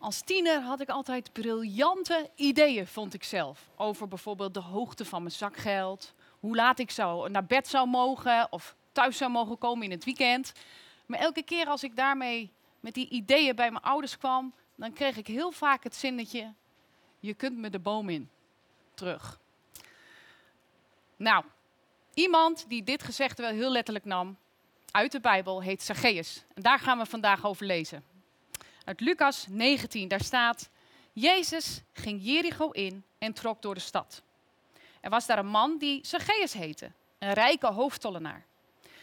Als tiener had ik altijd briljante ideeën, vond ik zelf. Over bijvoorbeeld de hoogte van mijn zakgeld, hoe laat ik zou naar bed zou mogen of thuis zou mogen komen in het weekend. Maar elke keer als ik daarmee met die ideeën bij mijn ouders kwam, dan kreeg ik heel vaak het zinnetje: Je kunt me de boom in. Terug. Nou, iemand die dit gezegde wel heel letterlijk nam uit de Bijbel heet Zacchaeus. En daar gaan we vandaag over lezen. Uit Lucas 19, daar staat: Jezus ging Jericho in en trok door de stad. Er was daar een man die Zacchaeus heette, een rijke hoofdtollenaar.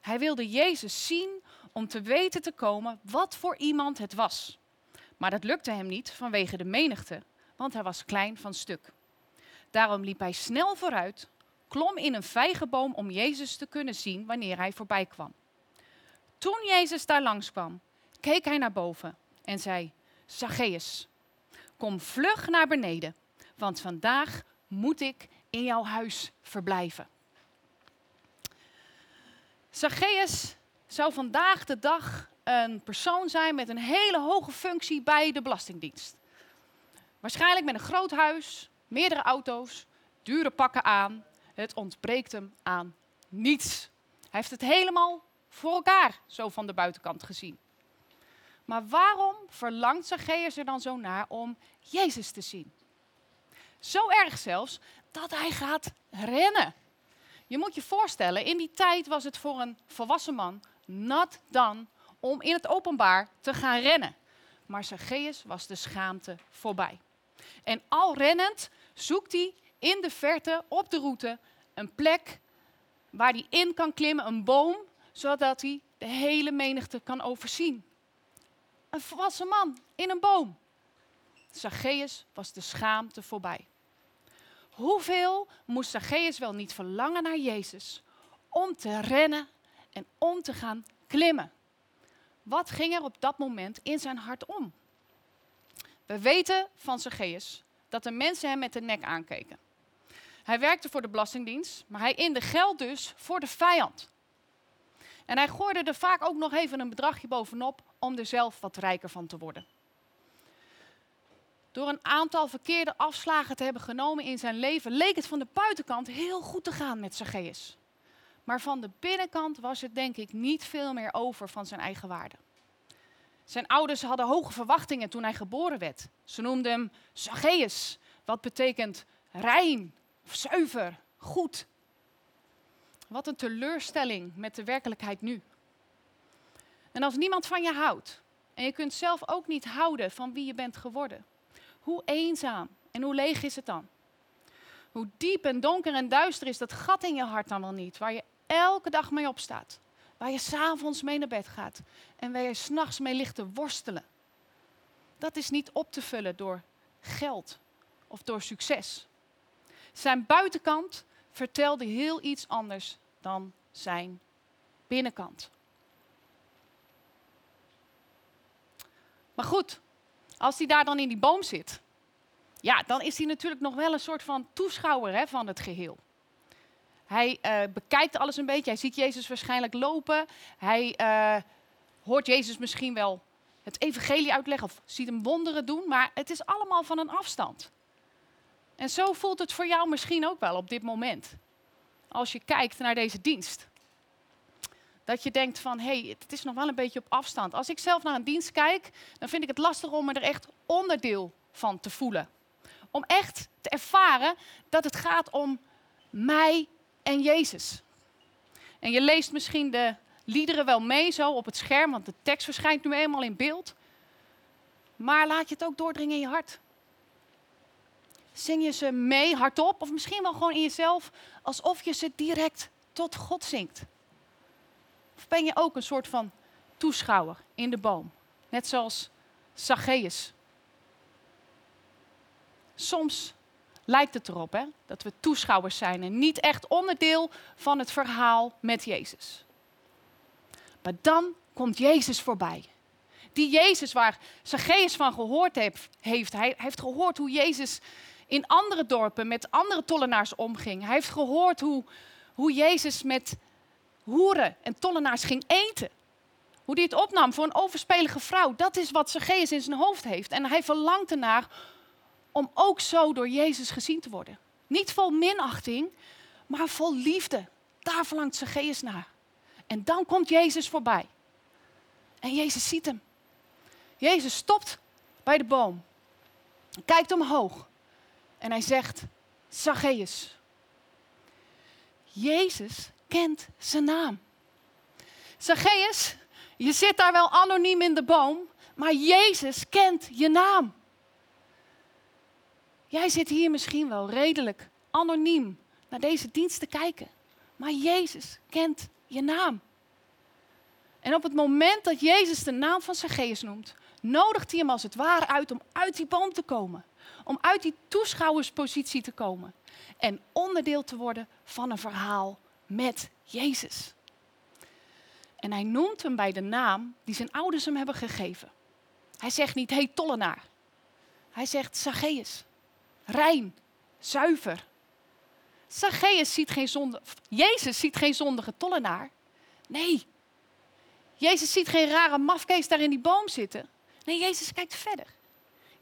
Hij wilde Jezus zien om te weten te komen wat voor iemand het was. Maar dat lukte hem niet vanwege de menigte, want hij was klein van stuk. Daarom liep hij snel vooruit, klom in een vijgenboom om Jezus te kunnen zien wanneer hij voorbij kwam. Toen Jezus daar langskwam, keek hij naar boven en zei: Zacchaeus, kom vlug naar beneden, want vandaag moet ik in jouw huis verblijven. Zacchaeus zou vandaag de dag een persoon zijn met een hele hoge functie bij de Belastingdienst. Waarschijnlijk met een groot huis, meerdere auto's, dure pakken aan. Het ontbreekt hem aan niets. Hij heeft het helemaal voor elkaar, zo van de buitenkant gezien. Maar waarom verlangt Zacchaeus er dan zo naar om Jezus te zien? Zo erg zelfs dat hij gaat rennen. Je moet je voorstellen, in die tijd was het voor een volwassen man nat dan om in het openbaar te gaan rennen. Maar Zacchaeus was de schaamte voorbij. En al rennend zoekt hij in de verte op de route een plek waar hij in kan klimmen, een boom, zodat hij de hele menigte kan overzien. Een volwassen man in een boom. Zacchaeus was de schaamte voorbij. Hoeveel moest Zacchaeus wel niet verlangen naar Jezus om te rennen en om te gaan klimmen? Wat ging er op dat moment in zijn hart om? We weten van Zacchaeus dat de mensen hem met de nek aankeken. Hij werkte voor de Belastingdienst, maar hij inde geld dus voor de vijand. En hij gooide er vaak ook nog even een bedragje bovenop om er zelf wat rijker van te worden. Door een aantal verkeerde afslagen te hebben genomen in zijn leven, leek het van de buitenkant heel goed te gaan met Zacchaeus. Maar van de binnenkant was het denk ik niet veel meer over van zijn eigen waarde. Zijn ouders hadden hoge verwachtingen toen hij geboren werd. Ze noemden hem Zacchaeus, wat betekent rein, of zuiver, goed. Wat een teleurstelling met de werkelijkheid nu. En als niemand van je houdt en je kunt zelf ook niet houden van wie je bent geworden, hoe eenzaam en hoe leeg is het dan? Hoe diep en donker en duister is dat gat in je hart dan wel niet, waar je elke dag mee opstaat, waar je s'avonds mee naar bed gaat en waar je s'nachts mee ligt te worstelen. Dat is niet op te vullen door geld of door succes. Zijn buitenkant vertelde heel iets anders dan zijn binnenkant. Maar goed, als hij daar dan in die boom zit, ja, dan is hij natuurlijk nog wel een soort van toeschouwer hè, van het geheel. Hij uh, bekijkt alles een beetje. Hij ziet Jezus waarschijnlijk lopen. Hij uh, hoort Jezus misschien wel het evangelie uitleggen of ziet hem wonderen doen. Maar het is allemaal van een afstand. En zo voelt het voor jou misschien ook wel op dit moment. Als je kijkt naar deze dienst. Dat je denkt van, hé, hey, het is nog wel een beetje op afstand. Als ik zelf naar een dienst kijk, dan vind ik het lastig om me er echt onderdeel van te voelen. Om echt te ervaren dat het gaat om mij en Jezus. En je leest misschien de liederen wel mee zo op het scherm, want de tekst verschijnt nu eenmaal in beeld. Maar laat je het ook doordringen in je hart. Zing je ze mee hardop of misschien wel gewoon in jezelf alsof je ze direct tot God zingt? Of ben je ook een soort van toeschouwer in de boom? Net zoals Zacchaeus. Soms lijkt het erop hè, dat we toeschouwers zijn en niet echt onderdeel van het verhaal met Jezus. Maar dan komt Jezus voorbij. Die Jezus waar Zacchaeus van gehoord heeft. Hij heeft gehoord hoe Jezus in andere dorpen met andere tollenaars omging. Hij heeft gehoord hoe, hoe Jezus met hoeren en tollenaars ging eten. Hoe hij het opnam voor een overspelige vrouw. Dat is wat Zacchaeus in zijn hoofd heeft. En hij verlangt ernaar om ook zo door Jezus gezien te worden. Niet vol minachting, maar vol liefde. Daar verlangt Zacchaeus naar. En dan komt Jezus voorbij. En Jezus ziet hem. Jezus stopt bij de boom. Kijkt omhoog. En hij zegt, Zacchaeus. Jezus kent zijn naam. Zacchaeus, je zit daar wel anoniem in de boom, maar Jezus kent je naam. Jij zit hier misschien wel redelijk anoniem naar deze dienst te kijken, maar Jezus kent je naam. En op het moment dat Jezus de naam van Zacchaeus noemt, nodigt hij hem als het ware uit om uit die boom te komen. Om uit die toeschouwerspositie te komen. En onderdeel te worden van een verhaal met Jezus. En hij noemt hem bij de naam die zijn ouders hem hebben gegeven. Hij zegt niet, hey tollenaar. Hij zegt Zacchaeus. Rein, zuiver. Zacchaeus ziet geen zonde, Jezus ziet geen zondige tollenaar. Nee. Jezus ziet geen rare mafkees daar in die boom zitten. Nee, Jezus kijkt verder.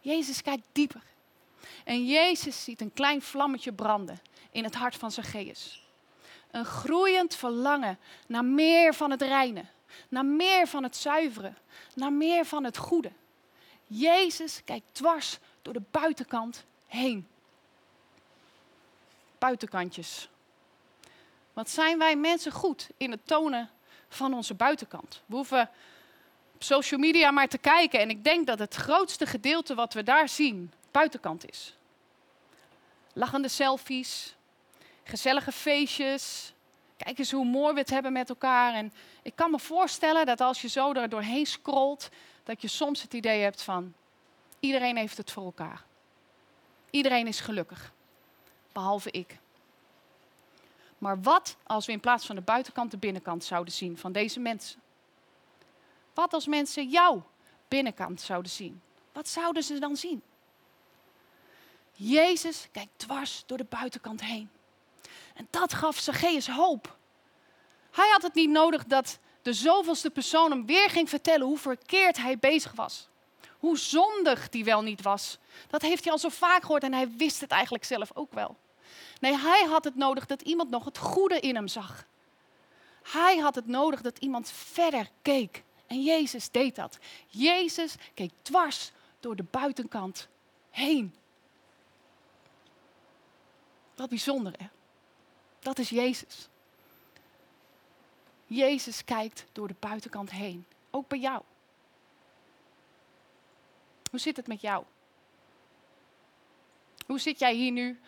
Jezus kijkt dieper. En Jezus ziet een klein vlammetje branden in het hart van Zacchaeus. Een groeiend verlangen naar meer van het reine, naar meer van het zuiveren, naar meer van het goede. Jezus kijkt dwars door de buitenkant heen. Buitenkantjes. Wat zijn wij mensen goed in het tonen van onze buitenkant? We hoeven op social media maar te kijken en ik denk dat het grootste gedeelte wat we daar zien buitenkant is. Lachende selfies, gezellige feestjes. Kijk eens hoe mooi we het hebben met elkaar. En ik kan me voorstellen dat als je zo er doorheen scrolt, dat je soms het idee hebt van iedereen heeft het voor elkaar. Iedereen is gelukkig, behalve ik. Maar wat als we in plaats van de buitenkant de binnenkant zouden zien van deze mensen? Wat als mensen jouw binnenkant zouden zien? Wat zouden ze dan zien? Jezus kijkt dwars door de buitenkant heen. En dat gaf Zacchaeus hoop. Hij had het niet nodig dat de zoveelste persoon hem weer ging vertellen hoe verkeerd hij bezig was. Hoe zondig die wel niet was. Dat heeft hij al zo vaak gehoord en hij wist het eigenlijk zelf ook wel. Nee, hij had het nodig dat iemand nog het goede in hem zag. Hij had het nodig dat iemand verder keek. En Jezus deed dat. Jezus keek dwars door de buitenkant heen. Wat bijzonder, hè? Dat is Jezus. Jezus kijkt door de buitenkant heen. Ook bij jou. Hoe zit het met jou? Hoe zit jij hier nu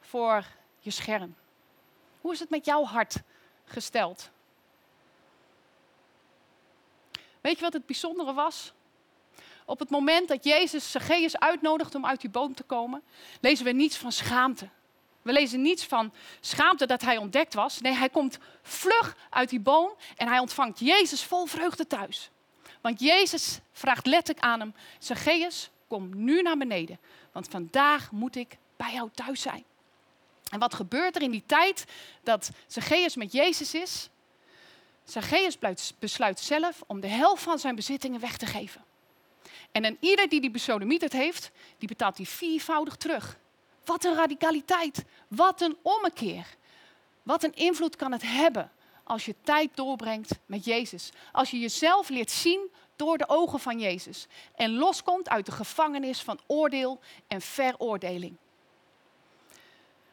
voor je scherm? Hoe is het met jouw hart gesteld? Weet je wat het bijzondere was? Op het moment dat Jezus Zacchaeus uitnodigt om uit die boom te komen, lezen we niets van schaamte. We lezen niets van schaamte dat hij ontdekt was. Nee, hij komt vlug uit die boom en hij ontvangt Jezus vol vreugde thuis. Want Jezus vraagt letterlijk aan hem: Zacchaeus, kom nu naar beneden, want vandaag moet ik bij jou thuis zijn. En wat gebeurt er in die tijd dat Zacchaeus met Jezus is? Zacchaeus besluit zelf om de helft van zijn bezittingen weg te geven. En ieder die die besodemieterd heeft, die betaalt die viervoudig terug. Wat een radicaliteit. Wat een ommekeer. Wat een invloed kan het hebben als je tijd doorbrengt met Jezus. Als je jezelf leert zien door de ogen van Jezus. En loskomt uit de gevangenis van oordeel en veroordeling.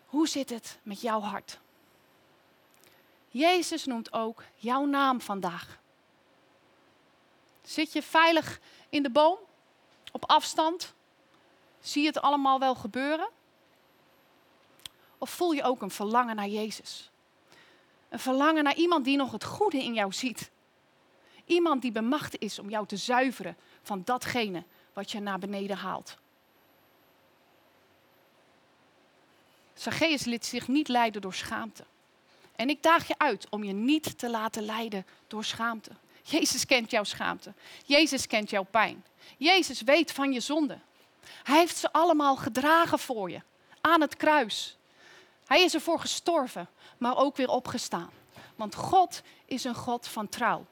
Hoe zit het met jouw hart? Jezus noemt ook jouw naam vandaag. Zit je veilig in de boom? Op afstand? Zie je het allemaal wel gebeuren? Of voel je ook een verlangen naar Jezus? Een verlangen naar iemand die nog het goede in jou ziet. Iemand die bemacht is om jou te zuiveren van datgene wat je naar beneden haalt. Zacchaeus liet zich niet leiden door schaamte. En ik daag je uit om je niet te laten leiden door schaamte. Jezus kent jouw schaamte. Jezus kent jouw pijn. Jezus weet van je zonde. Hij heeft ze allemaal gedragen voor je aan het kruis. Hij is ervoor gestorven, maar ook weer opgestaan. Want God is een God van trouw.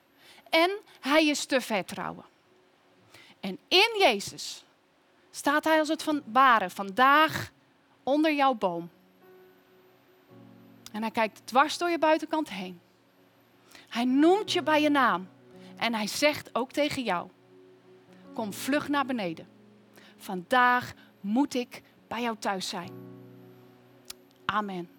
en hij is te vertrouwen. En in Jezus staat hij als het van ware vandaag onder jouw boom. En hij kijkt dwars door je buitenkant heen. Hij noemt je bij je naam. En hij zegt ook tegen jou: Kom vlug naar beneden. Vandaag moet ik bij jou thuis zijn. Amen.